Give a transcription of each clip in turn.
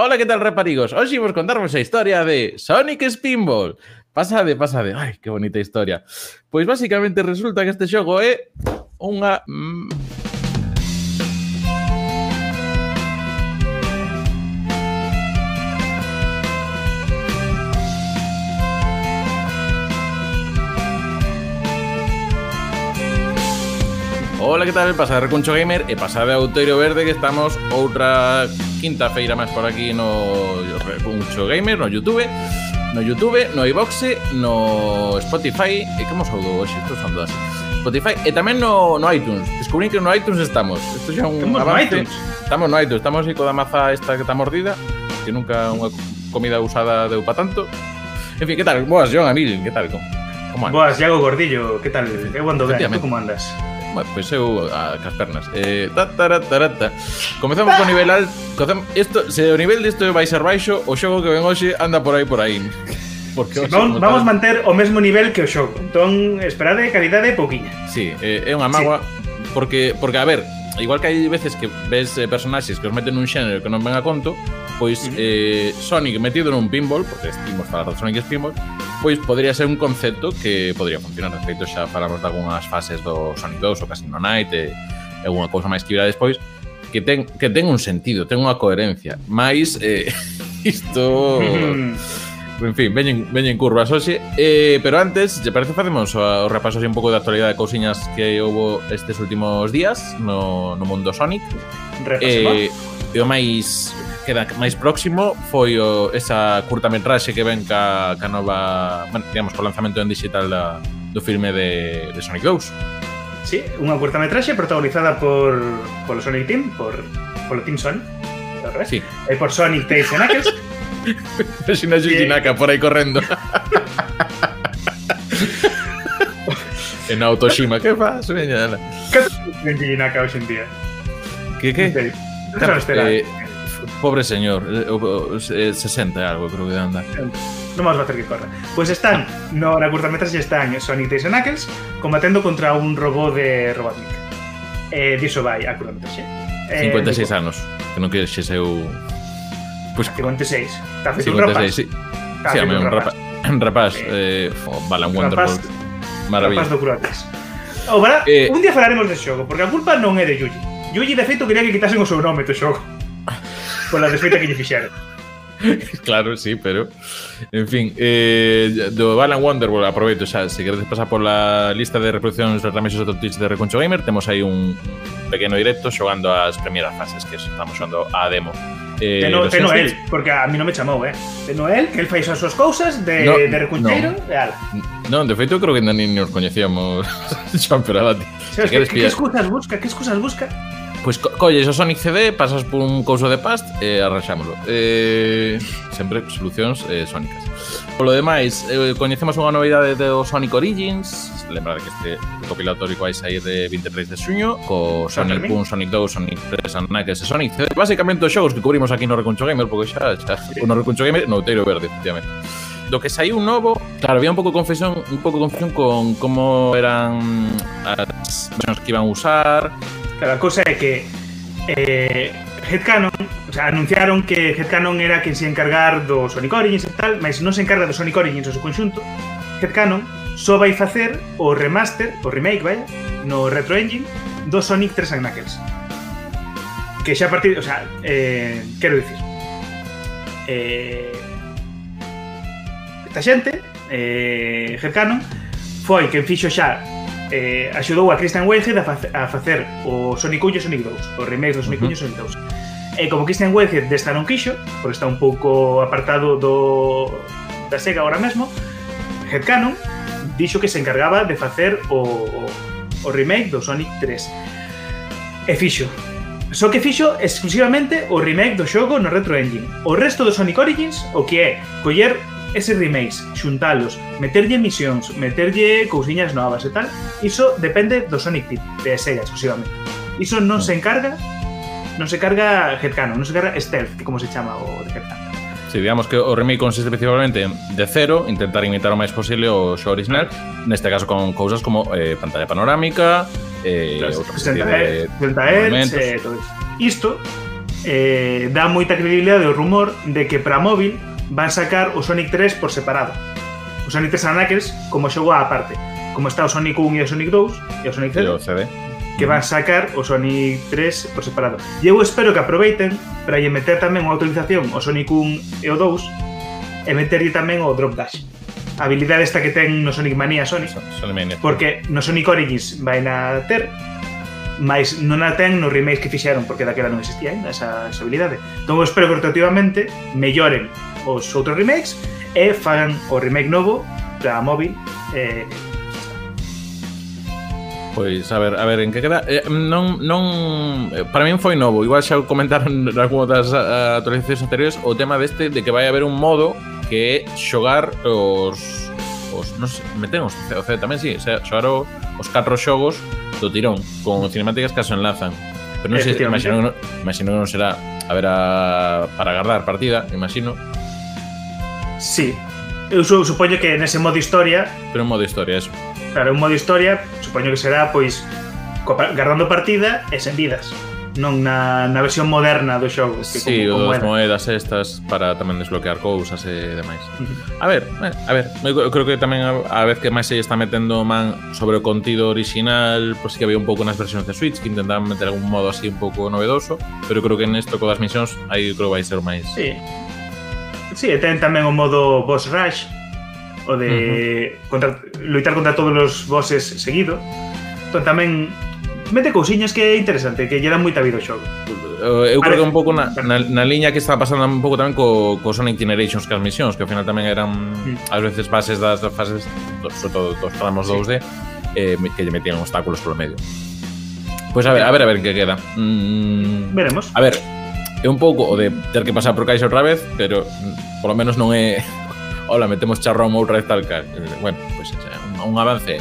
Hola, ¿qué tal, raparigos? Hoy vamos a contaros la historia de Sonic Spinball. Pasa de, pasa de. Ay, qué bonita historia. Pues básicamente resulta que este xogo es unha... Mm. Hola, qué tal? Pasar con Gamer e pasar de Autoiro Verde que estamos otra. quinta feira máis por aquí no Recuncho Gamer, no Youtube no Youtube, no iBoxe, no Spotify e como saudou hoxe, estou falando así Spotify e tamén no, no iTunes descubrín que no iTunes estamos Isto xa un estamos avance. no iTunes Estamos no iTunes, estamos aí coda maza esta que está mordida que nunca unha comida usada deu pa tanto En fin, que tal? Boas, Joan Amil, que tal? Como, como Boas, Iago Gordillo, que tal? Eu ando ben, tú como andas? Pois eu a, cas pernas. Eh, ta, ta, ta, ta, ta. Comezamos co nivel alto. Isto, se o nivel disto vai ser baixo, o xogo que ven hoxe anda por aí por aí. Porque sí, vamos, vamos tal... manter o mesmo nivel que o xogo. Entón, esperade calidade pouquiña. Sí, eh, é unha magua sí. porque porque a ver, igual que hai veces que ves eh, personaxes que os meten nun xénero que non ven a conto, pois eh, Sonic metido nun pinball, porque estimos falar de Sonic Spinball, pois podría ser un concepto que podría funcionar. De feito, xa falamos de algunhas fases do Sonic 2, o Casino Night, e, eh, e alguna cousa máis que virá despois, que ten, que ten un sentido, ten unha coherencia. Mais, eh, isto... en fin, veñen, veñen curvas hoxe eh, Pero antes, lle parece facemos o ah, repaso un pouco de actualidade de cousiñas que houve estes últimos días no, no mundo Sonic? Repasemos. Eh, E o máis queda máis próximo foi o, esa curtametraxe que ven ca, ca nova bueno, digamos, co lanzamento en digital da, do filme de, de Sonic 2 Sí, unha curtametraxe protagonizada por polo Sonic Team, por polo Team Sonic, ao revés, Sí, e por Sonic Tails e Knuckles. Xina Yuji por aí correndo En Autoshima, que faz? Veña, Naka hoxe en día? Que, que? Que? Espera. Eh, pobre señor, eh, 60 eh, e algo creo que de andar. Non vamos a facer que corra. Pois pues están, no, na curtametraxe están Sonic Tails e Knuckles combatendo contra un robot de Robotnik. Eh, diso vai a curtametraxe. Eh, 56 digo, anos, que non queres seu... Pois, pues, 56. Está feito un rapaz. Sí, Está sí, un rapaz. Un rapaz, eh, eh, oh, Balan Wonderbolt. Maravilla. Rapaz do Croates. Ora, eh, un día falaremos de xogo, porque a culpa non é de Yuji. Yuji, de feito, quería que quitasen o seu nome do xogo pola desfeita que lle fixeron. claro, sí, pero En fin, eh, do Balan Wonderworld Aproveito xa, se queredes pasar pola lista de reproduccións Remexos do Twitch de Reconcho Gamer Temos aí un pequeno directo xogando as primeiras fases Que estamos xogando a demo. Eh, Teno, teno el, porque a mí non me chamou, eh. Teno el, que el fai as súas cousas De, no, de recuncheiro, no. e ala. Non, de feito creo que nin nos coñecíamos Xa, pero a ti. Que, que, que excusas busca, que excusas busca? Pois co colles o Sonic CD, pasas por un couso de past e arranxámoslo. Eh, sempre solucións eh, sónicas. Polo demais, eh, coñecemos unha novidade do Sonic Origins. Lembrade que este recopilatorio vai sair de 23 de xuño co Sonic 1, Sonic 2, Sonic 3, Anakes e Sonic CD. Basicamente os xogos que cubrimos aquí no Recuncho Gamer, porque xa, xa o no Recuncho Gamer, no Teiro Verde, efectivamente do que saiu novo, claro, había un pouco confusión, un pouco confusión con como eran as versións que iban a usar, Claro, a cousa é que eh, Headcanon, o sea, anunciaron que Headcanon era quen se encargar do Sonic Origins e tal, mas non se encarga do Sonic Origins o seu conxunto. Headcanon só vai facer o remaster, o remake, vaya, no Retro Engine do Sonic 3 and Knuckles. Que xa a partir, o sea, eh, quero dicir, eh, esta xente, eh, Headcanon, foi quen fixo xa eh, axudou a Christian Whitehead a, face, a facer o Sonic 1 e o Sonic 2, o remake do Sonic 1 uh -huh. e o Sonic 2. E como Christian Whitehead desta non quixo, por está un pouco apartado do da SEGA ahora mesmo, Headcanon dixo que se encargaba de facer o, o, o remake do Sonic 3. E fixo. Só que fixo exclusivamente o remake do xogo no Retro Engine. O resto do Sonic Origins, o que é coller ese remakes, xuntalos, meterlle misións, meterlle cousiñas novas e tal, iso depende do Sonic Team, de Sega exclusivamente. Iso non se encarga non se carga Headcanon, non se carga Stealth, que como se chama o de Headcanon. Sí, digamos que o remake consiste principalmente de cero, intentar imitar o máis posible o show original, neste caso con cousas como eh, pantalla panorámica, eh, claro, outro 60 Hz, 60 Hz, eh, todo isto. Isto eh, dá moita credibilidade ao rumor de que para móvil van sacar o Sonic 3 por separado. O Sonic 3 Knuckles como xogo á parte. Como está o Sonic 1 e o Sonic 2 e o Sonic 0. CD. Que van sacar o Sonic 3 por separado. E eu espero que aproveiten para lle meter tamén unha autorización o Sonic 1 e o 2 e meterlle tamén o Drop Dash. A habilidade esta que ten no Sonic Mania Sonic. Mania. Porque no Sonic Origins vai na ter, mas non a ten nos remakes que fixeron, porque daquela non existía ainda esa, esa habilidade. Entón, eu espero que rotativamente melloren os outros remakes e fagan o remake novo para móvil eh, Pois, a ver, a ver, en que queda... Eh, non, non... Eh, para min foi novo. Igual xa comentaron algunhas das uh, actualizacións anteriores o tema deste de que vai haber un modo que é xogar os... os non sei, metemos o sea, tamén si, sí, o sea, xogar o, os catro xogos do tirón, con cinemáticas que as enlazan. Pero non sei, imagino, imagino que non será a ver a, para agardar partida, imagino, Sí. Eu supoño que nese modo historia... Pero un modo historia, eso. Claro, un modo historia, supoño que será, pois, guardando partida e sen vidas. Non na, na versión moderna do xogo. Que sí, como, como das moedas estas para tamén desbloquear cousas e demais. A ver, eh, a ver, eu creo que tamén a, a vez que máis se está metendo man sobre o contido original, pois pues, que había un pouco nas versións de Switch que intentaban meter algún modo así un pouco novedoso, pero creo que nesto co das misións aí creo que vai ser máis... Sí Sí, e ten tamén o modo boss rush, o de uh -huh. contra, loitar contra todos os bosses seguido. Entón tamén mete cousiñas que é interesante, que lle dan moita vida ao xogo. Eu creo que un pouco na, na, na liña que estaba pasando un pouco tamén co, co Sonic Generations que as misións, que ao final tamén eran mm. ás veces fases das, das fases sobre todo, dos tramos sí. 2D eh, que lle metían obstáculos polo medio. Pois pues a ver, a ver, a ver en que queda. Mm, Veremos. A ver, é un pouco o de ter que pasar por caixa outra vez, pero polo menos non é hola, metemos charrón outra vez tal cal. Eh, bueno, pois pues, eh, un, un avance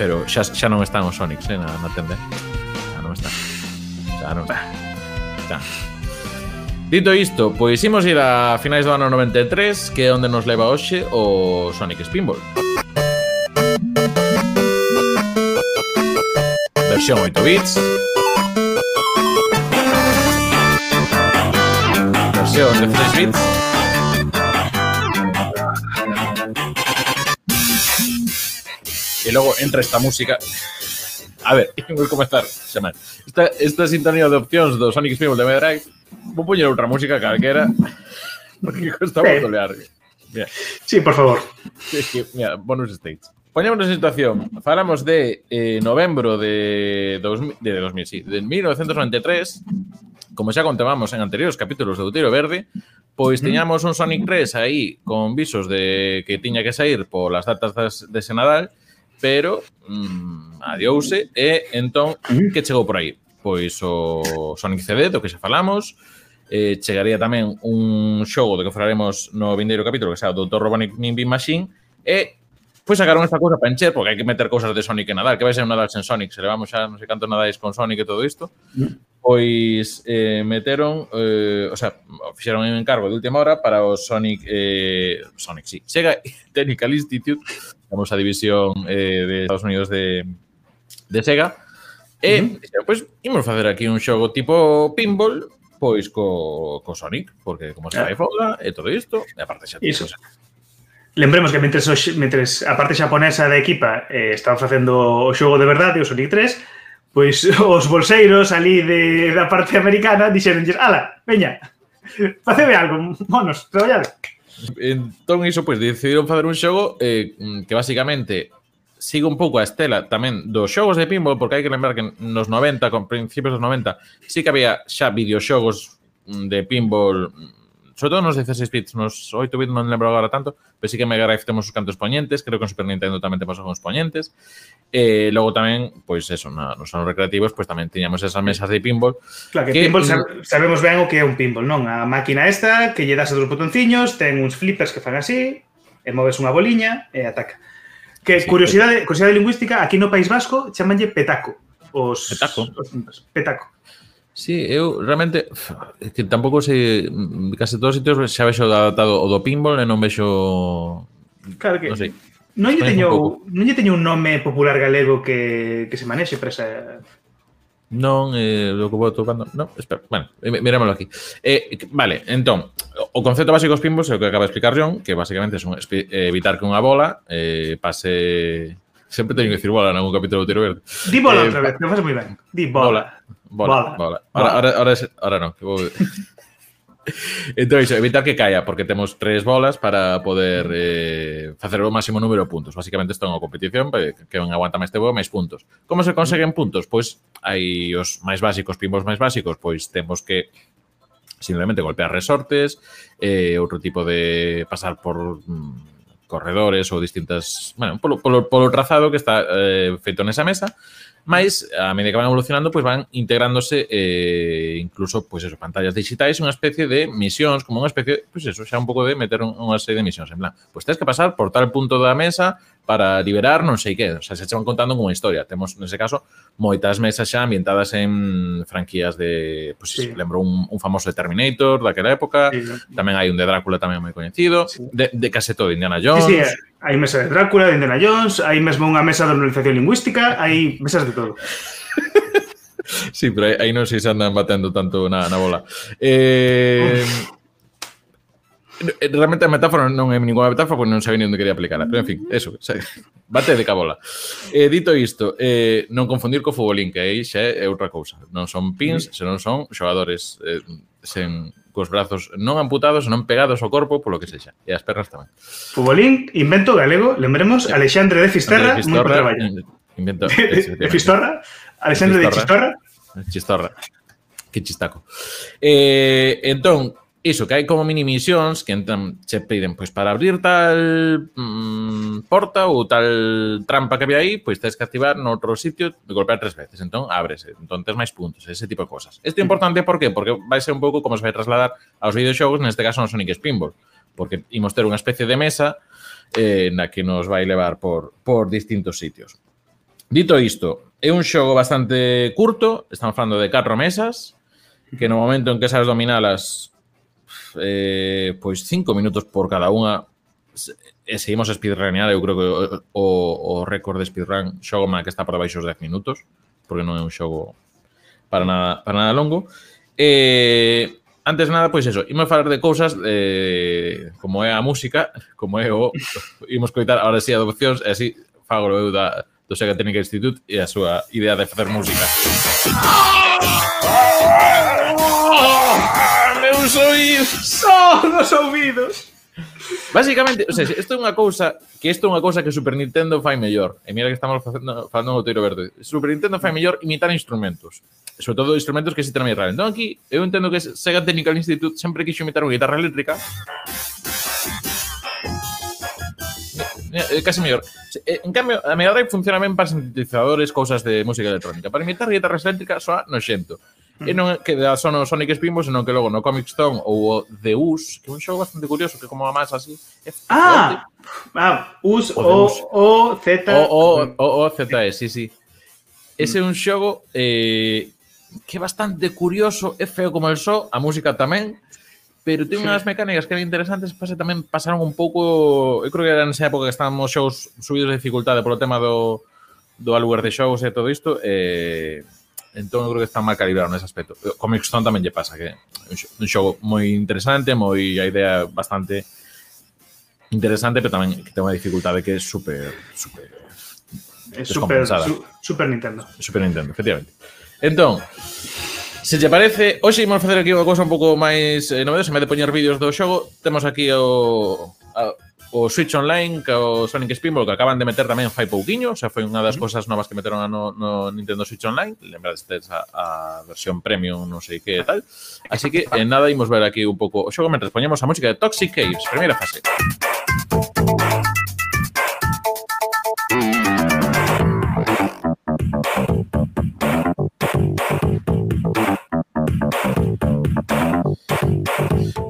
pero xa, xa non están os Sonics eh, na, na tenda. Eh. Xa non está. Xa non está. Xa. Dito isto, pois imos ir a finais do ano 93, que é onde nos leva hoxe o Sonic Spinball. Versión 8 bits, versión de 3 bits. Y luego entra esta música. A ver, comezar xa mal. Esta, esta sintonía de opcións do Sonic Spinball de Mega Drive Vou poñer outra música calquera Porque cuesta Sí. moito lear Mira, Sí, por favor. es que, mira, bonus stage Poñemos en situación Falamos de eh, novembro de, 2000, de 2000, sí, de 1993 como xa contábamos en anteriores capítulos do Tiro Verde, pois tiñamos un Sonic 3 aí con visos de que tiña que sair polas datas de ese Nadal, pero mm, adiouse e entón que chegou por aí? Pois o Sonic CD, do que xa falamos, eh, chegaría tamén un xogo do que falaremos no vindeiro capítulo, que xa o Dr. Robotnik Machine, e Pois sacaron esta cousa para encher, porque hai que meter cousas de Sonic e Nadal, que vai ser un Nadal sen Sonic, se levamos xa non sei cantos Nadais con Sonic e todo isto. Pois eh, meteron, eh, o sea, fixeron un encargo de última hora para o Sonic, eh, Sonic, sí, Sega Technical Institute, vamos a división eh, de Estados Unidos de, de Sega, e uh -huh. pois imos facer aquí un xogo tipo pinball, pois co, co Sonic, porque como se ah. vai foda e todo isto, e aparte xa... Iso, Lembremos que mentres, o, mentres a parte xaponesa da equipa eh, estaba facendo o xogo de verdade, o Sonic 3, pois os bolseiros ali de, da parte americana dixeronlles, ala, veña, facede algo, monos, traballade. Entón, iso, pois, decidiron facer un xogo eh, que basicamente sigue un pouco a estela tamén dos xogos de pinball, porque hai que lembrar que nos 90, con principios dos 90, sí que había xa videoxogos mm, de pinball sobre todo nos 16 bits, nos 8 bits non lembro agora tanto, pero sí que Mega Drive temos os cantos poñentes, creo que en Super Nintendo tamén temos os poñentes. E eh, logo tamén, pois eso, na, nos anos recreativos, pois tamén tiñamos esas mesas de pinball. Claro, que, que pinball sab sabemos ben o que é un pinball, non? A máquina esta, que lle das outros botonciños, ten uns flippers que fan así, e moves unha boliña e ataca. Que sí, curiosidade, curiosidade lingüística, aquí no País Vasco chamanlle petaco. Os, petaco. Os, petaco. Sí, eu realmente que tampouco sei mm, case todos os sitios xa vexo adaptado o do pinball e non vexo Claro que non sei. Non lle teño non lle teño un nome popular galego que, que se manexe para esa Non, eh, o que vou tocando... Non, espera, bueno, mirámoslo aquí. Eh, vale, entón, o concepto básico dos pinballs é o que acaba de explicar John, que basicamente é eh, evitar que unha bola eh, pase Sempre teño que dicir bola en algún capítulo do Tiro Verde. Di bola eh, outra vez, que faz moi ben. Di bola. Bola, bola. bola. bola. Ahora, ahora, ahora, ahora non, que vou... entón, iso, evitar que caia, porque temos tres bolas para poder eh, facer o máximo número de puntos. Básicamente, isto é unha competición que non aguanta máis tempo, máis puntos. Como se conseguen puntos? Pois hai os máis básicos, pimbos máis básicos, pois temos que simplemente golpear resortes, eh, outro tipo de pasar por mm, corredores ou distintas, bueno, polo, polo, polo trazado que está eh, feito nesa mesa, Mais, a medida que van evolucionando, pois van integrándose eh, incluso pois eso, pantallas digitais, unha especie de misións, como unha especie, pois eso, xa un pouco de meter unha serie de misións, en plan, pois tens que pasar por tal punto da mesa para liberar non sei que. O sea, se chevan contando como historia. Temos, nese caso, moitas mesas xa ambientadas en franquías de... Pois pues, sí. Lembro un, un famoso de Terminator daquela época. Sí. Tamén hai un de Drácula tamén moi coñecido. Sí. De, de case todo, Indiana Jones. Sí, sí, hai mesa de Drácula, de Indiana Jones, hai mesmo unha mesa de normalización lingüística, hai mesas de todo. sí, pero aí, aí non sei se andan batendo tanto na, na bola. Eh... Uf. Eh, realmente a metáfora non é ninguna metáfora porque non sabía onde quería aplicarla, Pero, en fin, mm-hmm. eso. Bate de cabola. Eh, dito isto, eh, non confundir co futbolín, que aí xa é outra cousa. Non son pins, mm-hmm. senón son xogadores eh, sen, cos brazos non amputados, non pegados ao corpo, polo que sexa, e as pernas tamén. Futbolín, invento galego, lembremos, eh, Alexandre de Fisterra, de Fistorra, moi traballo. Eh, invento, de, de Fistorra, Alexandre de Chistorra. Chistorra. Que chistaco. Eh, entón, Iso, que hai como mini misións que entran, che piden pois para abrir tal mm, porta ou tal trampa que había aí, pois tens que activar no outro sitio e golpear tres veces. Entón, ábrese. Entón, tens máis puntos, ese tipo de cosas. Isto é importante por qué? Porque vai ser un pouco como se vai trasladar aos videoxogos, neste caso no Sonic Spinball, porque imos ter unha especie de mesa eh, na que nos vai levar por, por distintos sitios. Dito isto, é un xogo bastante curto, estamos falando de catro mesas, que no momento en que sabes dominalas eh, pois cinco minutos por cada unha e seguimos a speedrunear, eu creo que o, o récord de speedrun xogo má que está por debaixo dos 10 minutos, porque non é un xogo para nada, para nada longo. Eh, antes de nada, pois eso, imos falar de cousas eh, como é a música, como é o... imos coitar ahora sí adopcións, e así fago eu da, do Sega Técnica Institute e a súa idea de facer música. os oídos. Só nos ouvidos. Básicamente, o sea, isto é unha cousa que isto é unha cousa que Super Nintendo fai mellor. E mira que estamos facendo, falando no tiro verde. Super Nintendo fai mellor imitar instrumentos. Sobre todo instrumentos que se tramei raro. Entón aquí, eu entendo que Sega Technical Institute sempre quixo imitar unha guitarra eléctrica. Casi mellor. En cambio, a Mega Drive funciona ben para sintetizadores, cousas de música electrónica. Para imitar guitarras eléctricas soa noxento. E non que da só no Sonic Spinball, senón que logo no Comic Stone ou o The Us, que é un xogo bastante curioso, que como a masa así... É ah! Ah, Us o, o, o Z... O, o, o, o ZE, sí, sí. Ese é un xogo eh, que é bastante curioso, é feo como el só, a música tamén, pero ten unhas mecánicas que eran interesantes, pase tamén pasaron un pouco, eu creo que era nesa época que estábamos xogos subidos de dificultade polo tema do, do alwer de xogos e todo isto, eh, Entón, eu creo que está mal calibrado nese aspecto. Eh, Comic Stone tamén lle pasa, que é un xogo moi interesante, moi a idea bastante interesante, pero tamén que ten unha dificultade que é super, super é super, su, super Nintendo. Super Nintendo, efectivamente. Entón, se te parece, hoxe imos facer aquí unha cousa un pouco máis eh, novedosa, en vez de poñer vídeos do xogo, temos aquí o, a, O Switch Online, que o Sonic Spinball, que acaban de meter tamén fai pouquiño, xa foi unha das cousas cosas novas que meteron no, no Nintendo Switch Online, lembrades a, a versión premium, non sei que tal. Así que, eh, nada, imos ver aquí un pouco o xogo, mentre poñemos a música de Toxic Caves, primeira fase. Música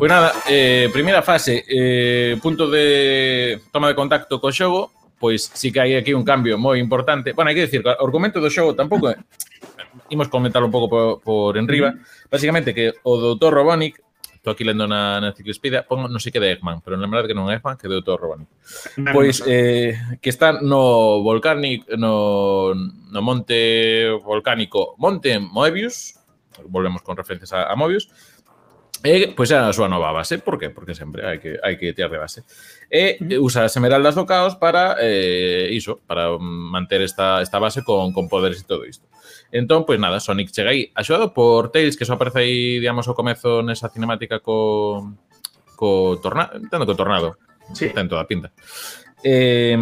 Pois nada, eh, primeira fase, eh, punto de toma de contacto co xogo, pois sí que hai aquí un cambio moi importante. Bueno, hai que dicir, o argumento do xogo tampouco é... Imos comentar un pouco por, por enriba. Básicamente que o doutor Robonic, estou aquí lendo na, na enciclopedia, pongo, non sei que de Eggman, pero na verdade que non é Eggman, que é o doutor Robonic. Pois eh, que está no volcánico, no, no monte volcánico Monte Moebius, volvemos con referencias a, a Moebius, E, pois é a súa nova base. Por qué? Porque sempre hai que, hai que tirar de base. E usa as emeraldas do caos para eh, iso, para manter esta, esta base con, con poderes e todo isto. Entón, pois nada, Sonic chega aí axudado por Tails, que só aparece aí, digamos, ao comezo nesa cinemática co, co tornado, entendo co tornado. Sí. Ten toda a pinta. Eh,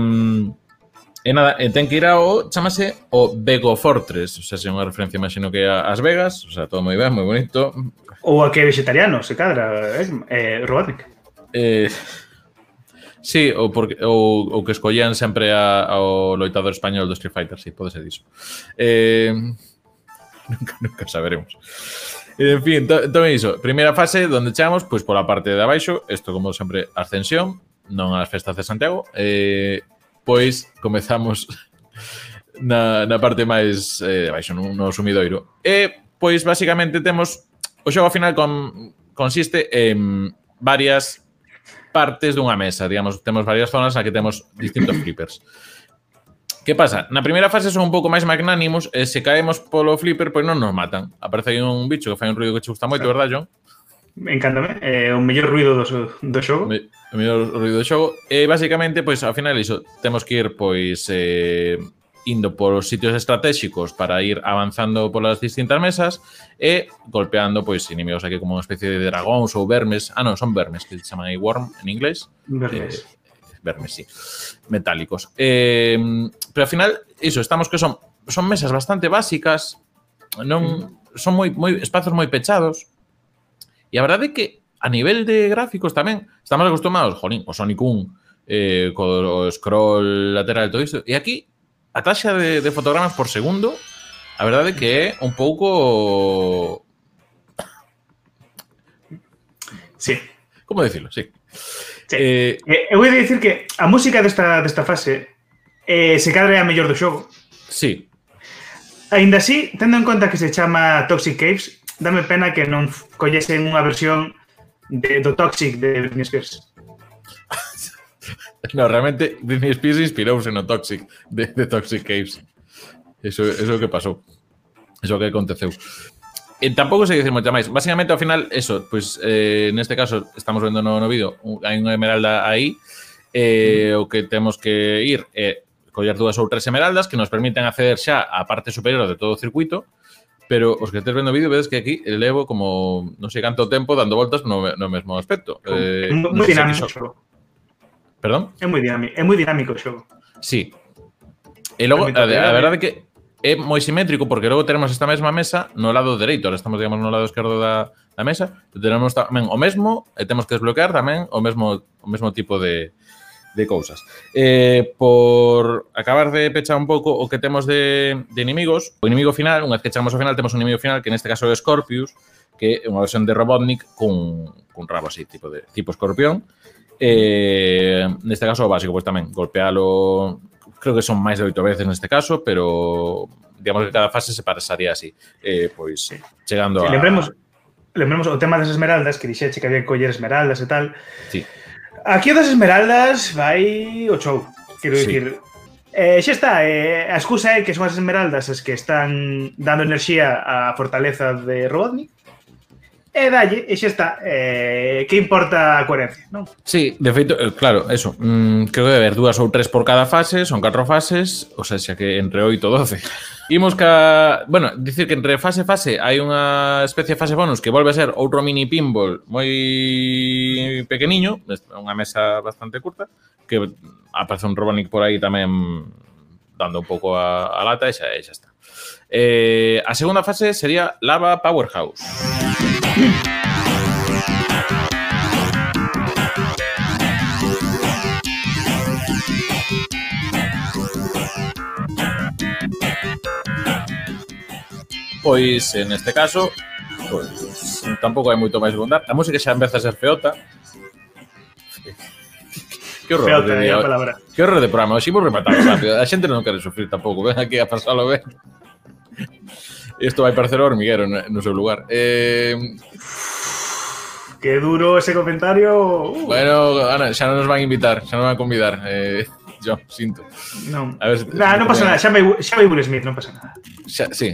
E nada, e ten que ir ao, chamase o Vegofortres, o sea, se unha referencia imagino que a As Vegas, o sea, todo moi ben, moi bonito. Ou a que vegetariano, se cadra, eh, eh Robotnik. Eh, sí, ou, porque, ou, ou que escollían sempre a, ao loitador español do Street Fighter, sí, pode ser diso. Eh, nunca, nunca saberemos. En fin, to, tome iso. Primeira fase, donde chegamos, pois pola parte de abaixo, isto como sempre, ascensión, non as festas de Santiago, eh, pois comezamos na, na parte máis eh, baixo, no, no sumidoiro. E, pois, basicamente, temos... O xogo final con, consiste en varias partes dunha mesa. Digamos, temos varias zonas na que temos distintos flippers. Que pasa? Na primeira fase son un pouco máis magnánimos e se caemos polo flipper, pois non nos matan. Aparece aí un bicho que fai un ruido que che gusta moito, verdad, John? Encántame, eh, o mellor ruido do, do xogo. Me, o mellor ruido do xogo. E basicamente, pois, ao final, iso, temos que ir, pois, eh, indo por os sitios estratégicos para ir avanzando polas distintas mesas e golpeando pois inimigos aquí como unha especie de dragóns ou vermes. Ah, non, son vermes, que se chaman aí worm en inglés. Vermes. Eh, vermes, sí. Metálicos. Eh, pero ao final, iso, estamos que son son mesas bastante básicas, non mm. son moi moi espazos moi pechados, E a verdade é que a nivel de gráficos tamén estamos acostumados, jolín, o Sonic 1 eh, co scroll lateral e todo isto. E aquí a taxa de, de fotogramas por segundo a verdade é que é un pouco Sí. Como decirlo, sí. sí. Eh, eh, eh eu vou dicir que a música desta, desta fase eh, se cadra é a mellor do xogo. Sí. Ainda así, tendo en conta que se chama Toxic Caves, dame pena que non collesen unha versión de, do Toxic de Britney Spears. no, realmente Britney Spears inspirouse no Toxic, de, de Toxic Caves. Eso, eso que pasou. Eso que aconteceu. E tampouco sei dicir moita máis. Básicamente, ao final, eso, pois, eh, neste caso, estamos vendo no, no vídeo, hai unha emeralda aí, eh, o que temos que ir é eh, coller dúas ou tres emeraldas que nos permiten acceder xa á parte superior de todo o circuito, pero os que estés vendo vídeo vedes que aquí levo como non sei canto tempo dando voltas no, no mesmo aspecto. Eh, moi dinámico o xogo. Perdón? É moi dinámico, é moi dinámico o xogo. Sí. E logo, a, a verdade é que é moi simétrico porque logo tenemos esta mesma mesa no lado dereito, ahora estamos digamos no lado esquerdo da, da mesa, tenemos tamén o mesmo e temos que desbloquear tamén o mesmo o mesmo tipo de, de cousas. Eh, por acabar de pechar un pouco o que temos de, de inimigos, o inimigo final, unha vez que chegamos ao final, temos un inimigo final que neste caso é o Scorpius, que é unha versión de Robotnik con, con rabo así, tipo, de, tipo escorpión. Eh, neste caso o básico, pois tamén, golpealo, creo que son máis de oito veces neste caso, pero digamos que cada fase se pasaría así, eh, pois chegando sí, a... Lembremos, lembremos o tema das esmeraldas, que dixeche que había que coller esmeraldas e tal. Sí Aquí das Esmeraldas vai o show, quero sí. dicir. Eh, xa está, eh, a excusa é que son as Esmeraldas as que están dando enerxía á fortaleza de Robotnik e dalle, e xa está, eh, que importa a coherencia, non? Sí, de feito, eh, claro, eso, mm, creo que debe haber dúas ou tres por cada fase, son catro fases, o sea, xa que entre 8 e 12. Imos ca... Bueno, dicir que entre fase e fase hai unha especie de fase bonus que volve a ser outro mini pinball moi pequeniño, unha mesa bastante curta, que aparece un Robonic por aí tamén dando un pouco a, a lata e xa, e xa está. Eh, a segunda fase sería Lava Powerhouse. Pois, en este caso, pois, tampouco hai moito máis que contar. A música xa empeza a ser feota. Que horror, feota, palabra. Que horror de programa. Oximos rematar rápido. A xente non quere sufrir tampouco. Ven aquí a pasalo ben. Isto vai parecer o hormiguero no no seu lugar. Eh, que duro ese comentario. Uh. Bueno, Ana, xa non nos van a invitar, xa non van a convidar. Eh, yo, sinto. Non. A ver, se- Nah, non pasa nada, vai, xa vai Will Smith, non pasa nada. Sí,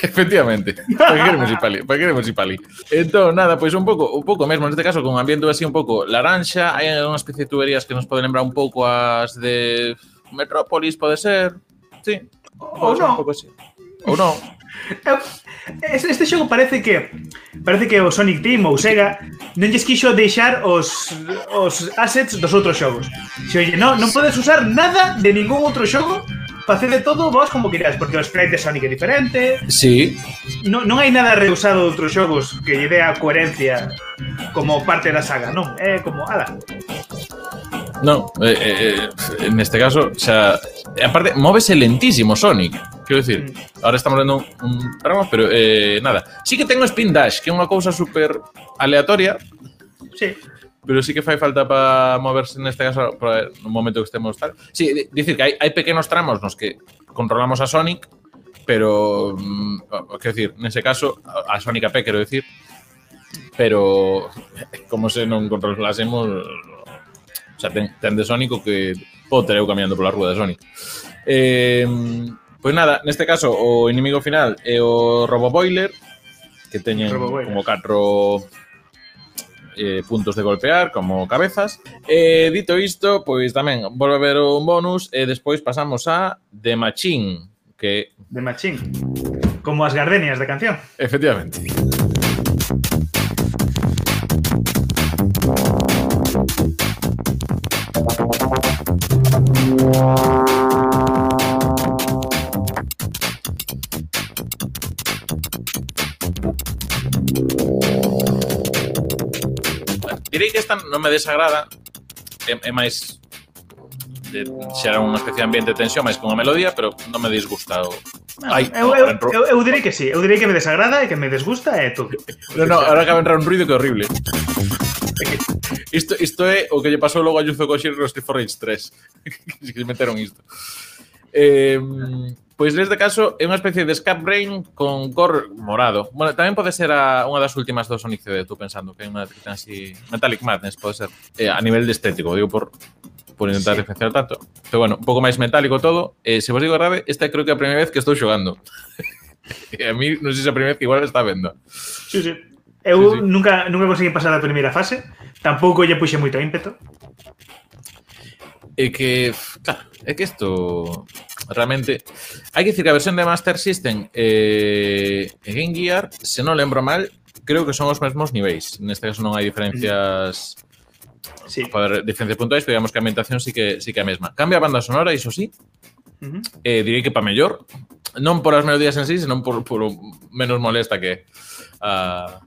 efectivamente. Para que queremos ir pali, para que queremos ir pali. Entón, nada, pois un pouco, un pouco mesmo, neste caso, con ambiente así un pouco laranxa, hai unha especie de tuberías que nos pode lembrar un pouco as de Metrópolis, pode ser. Sí. Ou non. Ou non. Este xogo parece que parece que o Sonic Team ou Sega non lles quixo deixar os, os assets dos outros xogos. Se oye, non, non podes usar nada de ningún outro xogo facer de todo vos como queráis, porque o sprite de Sonic é diferente. Sí. Non, non hai nada reusado de outros xogos que lle dé a coherencia como parte da saga, non? É como, ala. Non, eh, eh, eh neste caso, xa, aparte, móvese lentísimo Sonic. Quero dicir, ahora estamos vendo un, tramo, pero eh, nada. Sí que tengo Spin Dash, que é unha cousa super aleatoria, sí, pero sí que fai falta para moverse neste caso para no momento que estemos tal. Sí, dicir que hai, hai pequenos tramos nos que controlamos a Sonic, pero mm, quero dicir, nese caso a Sonic AP, quero dicir, pero como se non controlásemos o sea, ten, ten de Sonic o que podo ter eu caminhando pola rúa de Sonic. Eh, pois nada, neste caso o inimigo final é o Roboboiler que teñen Roboboiler. como catro eh, puntos de golpear como cabezas. E dito isto, pois tamén volve a haber un bonus e despois pasamos a The Machine, que de Machín. Como as gardenias de canción. efectivamente gusta, non me desagrada, é, é máis de, xera unha especie de ambiente de tensión máis que unha melodía, pero non me disgusta o... Ai, eu, oh, eu, eu, eu direi que sí, eu direi que me desagrada e que me desgusta e todo. No, no, agora acaba de entrar un ruido que é horrible. Isto, isto é o que lle pasou logo a Yuzo Koshiro no Street for Rage 3 que meteron isto Eh, pois neste caso é unha especie de Scap Brain con cor morado. Bueno, tamén pode ser a, unha das últimas do Sonic CD, tú pensando, que é unha tritan así... Metallic Madness, pode ser. Eh, a nivel de estético, digo, por, por intentar sí. diferenciar tanto. Pero bueno, un pouco máis metálico todo. Eh, se vos digo grave, esta creo que é a primeira vez que estou xogando. a mí non sei se é a primeira vez que igual está vendo. Sí, sí. Eu sí, sí. nunca nunca consegui pasar a primeira fase, tampouco lle puxe moito ímpeto é que, claro, é que isto realmente hai que dicir que a versión de Master System eh, e eh, Game Gear, se non lembro mal, creo que son os mesmos niveis. Neste caso non hai diferencias sí. Poder, diferencias puntuais, pero digamos que a ambientación sí que sí que é a mesma. Cambia a banda sonora, iso sí. Uh -huh. Eh, direi que para mellor, non por as melodías en sí, senón por, por menos molesta que a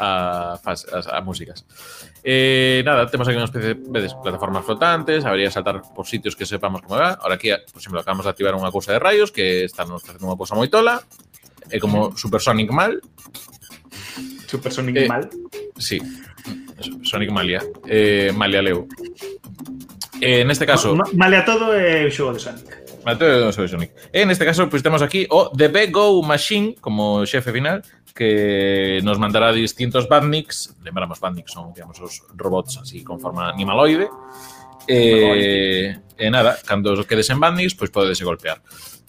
a, fas, as, a músicas. Eh, nada, tenemos aquí una especie de plataformas flotantes, habría que saltar por sitios que sepamos cómo va. Ahora aquí, por ejemplo, acabamos de activar una cosa de rayos, que está, nos está haciendo una cosa muy tola, eh, como Supersonic Mal. ¿Supersonic eh, Mal? Sí, Sonic Malia, Eh, Malia Leo. en eh, este caso... Ma, ma, malia todo el xogo de Sonic. Malia de Sonic. En este caso, pues temos aquí o oh, The Big Go Machine como xefe final, que nos mandará distintos badniks, lembramos, badniks son, digamos, os robots así con forma animaloide, eh, E, e nada, cando os quedes en badniks, pois podese golpear.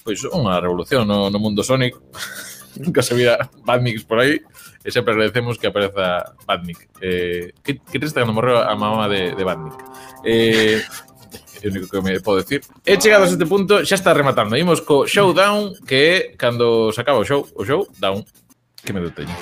Pois unha revolución no, no mundo Sonic. Nunca se vira badniks por aí. E sempre agradecemos que apareza Badnik. Eh, que, que triste cando morreu a mamá de, de Badnik. Eh, é o único que me podo decir. E chegado a este punto, xa está rematando. Imos co showdown, que é cando se acaba o show, o show down que me deteño.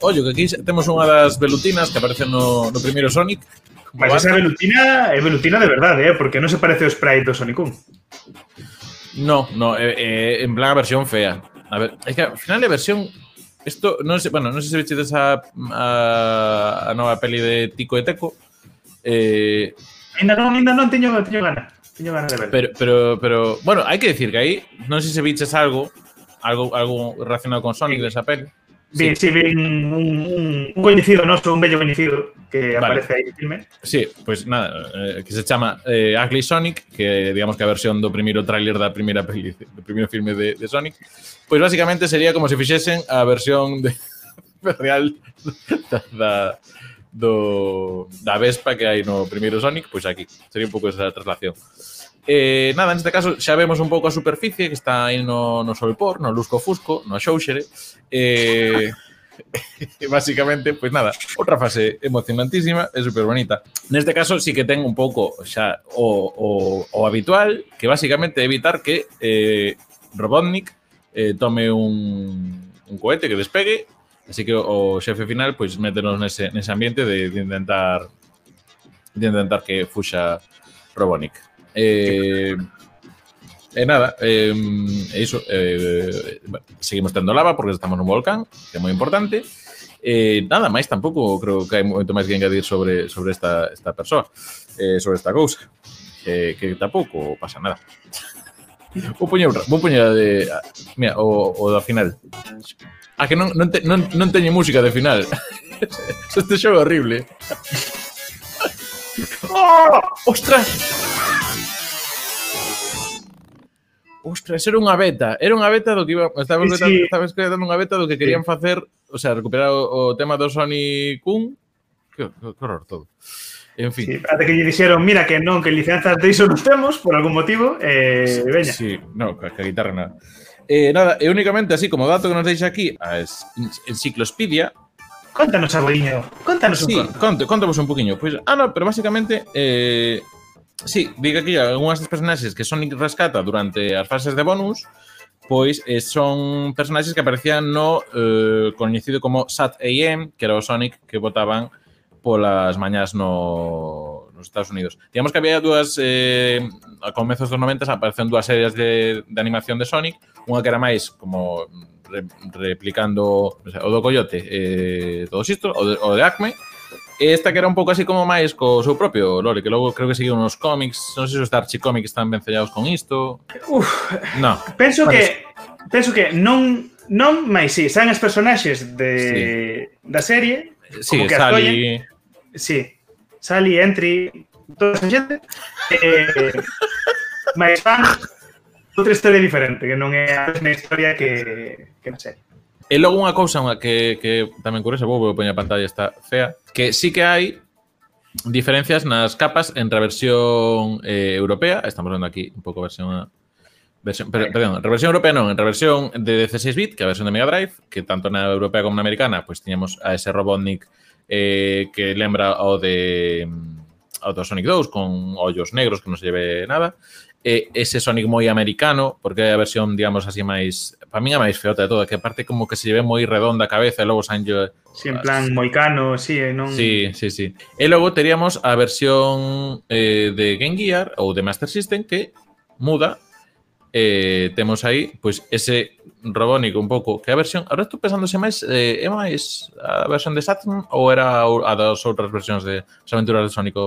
Ollo, que aquí temos unha das velutinas que aparece no, no primeiro Sonic. Mas esa velutina é velutina de verdade, eh? porque non se parece ao sprite do Sonic 1. No, no, é, é en plan a versión fea. A ver, é que ao final a versión Isto, non sei, bueno, non sei se vechedes a, a, a nova peli de Tico e Teco. Eh, ainda non, ainda non teño, teño ganas. Teño ganas de ver. Pero, pero, pero, bueno, hai que decir que aí, non sei se viches algo, algo, algo relacionado con Sonic sí. desa peli. Sí, sí ven un, un coñecido noso, un bello coñecido que vale. aparece aí no filme. Sí, pois pues nada, eh, que se chama eh, Ugly Sonic, que digamos que a versión do primeiro tráiler da primeira peli, do primeiro filme de, de Sonic, pois pues basicamente sería como se fixesen a versión de real da, da do da Vespa que hai no primeiro Sonic, pois pues aquí. Sería un pouco esa traslación. Eh, nada, neste caso xa vemos un pouco a superficie que está aí no, no solpor, no lusco fusco, no xouxere. Eh, basicamente, pois pues nada, outra fase emocionantísima e super bonita. Neste caso sí que ten un pouco xa o, o, o habitual, que basicamente evitar que eh, Robotnik eh, tome un, un cohete que despegue, así que o, o xefe final pois pues, métenos nese, nese ambiente de, de intentar de intentar que fuxa Robotnik. Eh, E eh, nada, eh, iso, eh, bueno, seguimos tendo lava porque estamos nun volcán, que é moi importante. Eh, nada máis tampouco creo que hai moito máis que engadir sobre sobre esta esta persoa, eh, sobre esta cousa. Eh, que tampouco pasa nada. Vou poñer, vou poñer de, mira, o, o da final. A que non, non, te, non, non teñe música de final. este xogo horrible. oh, ostras! ostras, era unha beta, era unha beta do que iba, estabas, sí, beta, sí. estabas creando unha beta do que querían sí. facer, o sea, recuperar o, o tema do Sony Kun, que, que horror todo. En fin. Sí, até que lle dixeron, mira, que non, que licencias de iso non temos, por algún motivo, eh, sí, veña. Sí, no, que a guitarra nada. Eh, nada, e únicamente así como dato que nos deixa aquí a enciclopedia, Contanos, Arliño, contanos un sí, conto. conto. contamos un poquinho. Pois, ah, no, pero básicamente eh, Sí, diga que algunhas das personaxes que Sonic rescata durante as fases de bonus pois eh, son personaxes que aparecían no eh, coñecido como Sat AM, que era o Sonic que votaban polas mañás no, nos Estados Unidos. Digamos que había dúas, eh, a comezos dos 90 aparecen dúas series de, de animación de Sonic, unha que era máis como re, replicando o, sea, o do Coyote, eh, todo isto, o de, o de Acme, E esta que era un pouco así como máis co seu propio lore, que logo creo que seguiu unos cómics, non sei se os Archie Comics están ben sellados con isto. Uf, no. Penso parece. que penso que non non, máis si, sí, os as personaxes de sí. da serie, sí, como que Sally... Si. sí, Sally, Entry, toda esa xente. Eh, máis fan outra historia diferente, que non é a mesma historia que, que na serie. E logo unha cousa unha que, que tamén curiosa, vou poñer a pantalla está fea, que sí que hai diferencias nas capas entre a versión eh, europea, estamos vendo aquí un pouco versión versión, per, perdón, a europea non, entre a versión de 16 bit, que é a versión de Mega Drive, que tanto na europea como na americana, pois pues, tiñamos a ese Robotnik eh, que lembra ao de mm, ao do Sonic 2 con ollos negros que non se lleve nada E ese Sonic moi americano, porque é a versión, digamos así, máis... Para min a máis feota de todo, que aparte como que se lleve moi redonda a cabeza e logo sanlle... Si, en plan moicano, si, eh, non... Sí, sí, sí. E logo teríamos a versión eh, de Game Gear ou de Master System que muda eh, temos aí pois ese Robónico un pouco que a versión, ahora estou pensando se máis eh, é máis a versión de Saturn ou era o- a das outras versións de as aventuras de Sonic.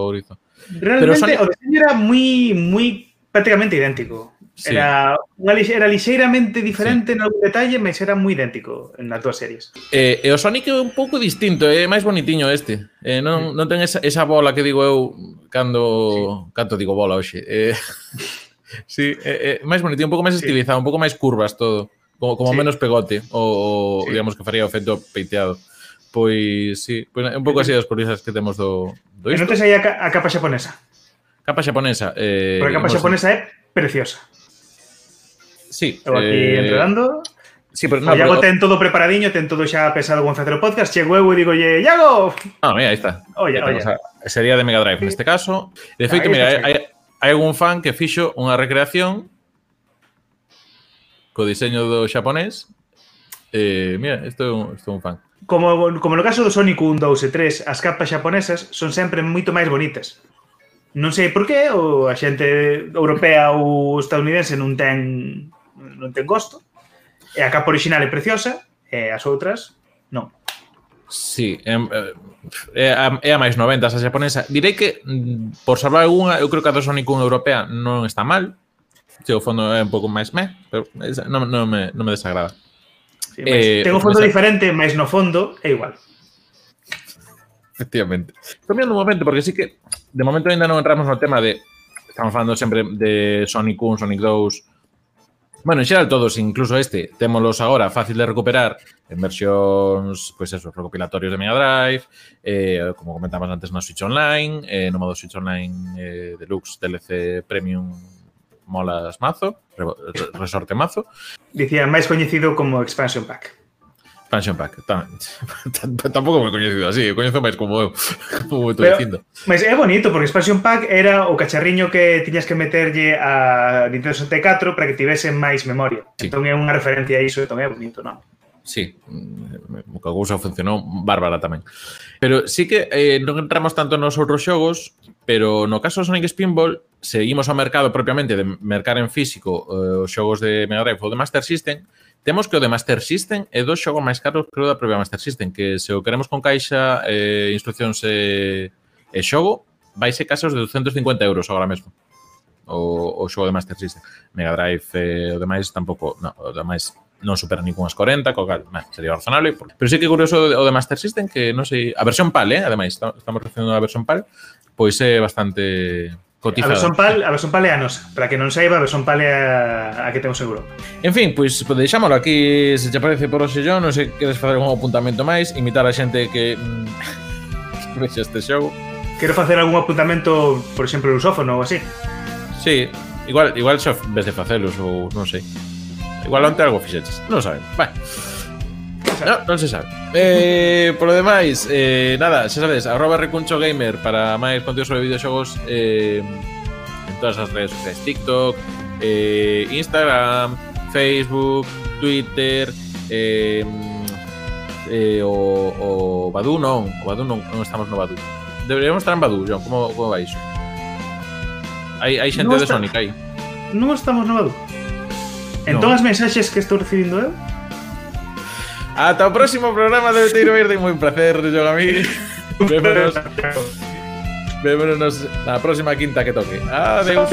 Realmente o diseño era moi moi prácticamente idéntico. Sí. Era, unha, era lixeiramente diferente sí. en algún detalle, mas era moi idéntico en las dúas series. Eh, e o Sonic é un pouco distinto, é máis bonitiño este. Eh, non, non ten esa, esa bola que digo eu cando, sí. canto digo bola hoxe. Eh, sí, é, eh, é eh, máis bonitiño, un pouco máis sí. estilizado, un pouco máis curvas todo. Como, como sí. menos pegote, o, o sí. digamos que faría o efecto peiteado. Pois, sí, pois, eh, un pouco así as curiosas que temos do, do isto. E non tes aí a, ca a capa xaponesa? Capa xaponesa. Eh, Pero a capa xaponesa é preciosa. Sí. Eu aquí eh... enredando. Sí, pero no, o Iago pero... ten todo preparadiño, ten todo xa pesado con facer o podcast, chego eu e digo, lle, Iago! Ah, mira, aí está. Oye, oye. A, sería de Mega Drive neste caso. De feito, mira, hai, hai algún fan que fixo unha recreación co diseño do xaponés. Eh, mira, isto é un, isto é un fan. Como, como no caso do Sonic 1, 2 e 3, as capas xaponesas son sempre moito máis bonitas. Non sei por que o a xente europea ou estadounidense non ten non ten gosto. E a capa original é preciosa e as outras non. Sí, é, é, a, é a máis 90 a xaponesa. Direi que, mm, por salvar algunha, eu creo que a do Sonic 1 europea non está mal. Se o fondo é un pouco máis meh, pero non, non, me, non me desagrada. Sí, eh, ten un fondo diferente, máis no fondo é igual. Efectivamente. Cambiando un momento, porque sí que de momento ainda non entramos no tema de estamos falando sempre de Sonic 1, Sonic 2. Bueno, en xeral todos, incluso este, témolos agora fácil de recuperar en versións, pois pues eso, recopilatorios de Mega Drive, eh, como comentamos antes na Switch Online, eh, no modo Switch Online eh, Deluxe, DLC Premium molas mazo, resorte mazo. Dicía, máis coñecido como Expansion Pack. Expansion Pack. Tan, tan, tampouco me coñecido así, eu coñezo máis como eu, como eu estou dicindo. Mas é bonito, porque Expansion Pack era o cacharriño que tiñas que meterlle a Nintendo 64 para que tivese máis memoria. Sí. Entón é unha referencia a iso, entón é bonito, non? sí, o que a cousa funcionou bárbara tamén. Pero sí que eh, non entramos tanto nos outros xogos, pero no caso de Sonic Spinball seguimos ao mercado propiamente de mercar en físico eh, os xogos de Mega Drive ou de Master System, Temos que o de Master System é dos xogos máis caros creo da propia Master System, que se o queremos con caixa, eh, instruccións e, e xogo, vai ser casos de 250 euros agora mesmo. O, o xogo de Master System. Mega Drive eh, o demais tampouco, no, o demais non supera nin cunhas 40, co cal, man, sería razonable. Porque... Pero sí que é curioso o de Master System, que non sei, a versión PAL, eh, ademais, estamos recebendo a versión PAL, pois é bastante Cotizado. A versión, pal, a versión palea nosa. Para que non saiba, a versión palea a, a que temos en Europa En fin, pois, pois pues, deixámoslo aquí. Se che parece por hoxe yo Non sei queres facer algún apuntamento máis? Invitar a xente que, que vexe este xogo. Quero facer algún apuntamento Por exemplo, lusófono ou así. Sí, igual, igual xa vez de facelos ou non sei. Igual onte algo fixeches Non saben, vai. No, non se sabe. Eh, por lo demais, eh, nada, xa sabedes, arroba recuncho gamer para máis contidos sobre videoxogos eh, en todas as redes sociais, TikTok, eh, Instagram, Facebook, Twitter, eh, eh, o, o Badu non, o Badu non, non estamos no Badu. Deberíamos estar en Badu, John, como, como vai iso? Hai, hai xente no de está... Sonic aí. Non estamos no Badu. En no. todas as mensaxes que estou recibindo eu, eh? Hasta el próximo programa de Tiro Verde. Muy un placer, Yogamí. Vémonos. Vémonos la próxima quinta que toque. Adiós.